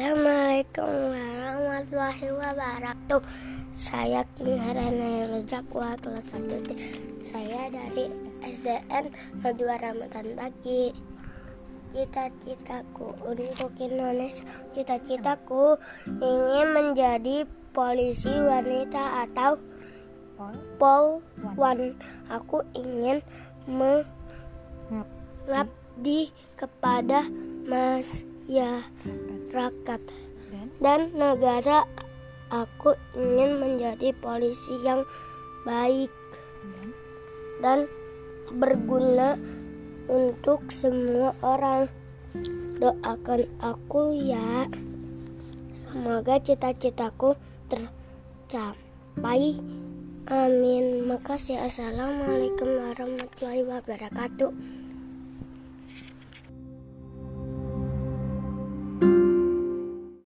Assalamualaikum warahmatullahi wabarakatuh. Saya Kinarana Rojak kelas 1 Saya dari SDN 02 Ramadan Pagi. Cita-citaku untuk Indonesia. Cita-citaku ingin menjadi polisi wanita atau polwan. Aku ingin mengabdi kepada masyarakat dan negara. Aku ingin menjadi polisi yang baik dan berguna untuk semua orang. Doakan aku ya. Semoga cita-citaku tercapai. Amin. Makasih. Assalamualaikum warahmatullahi wabarakatuh.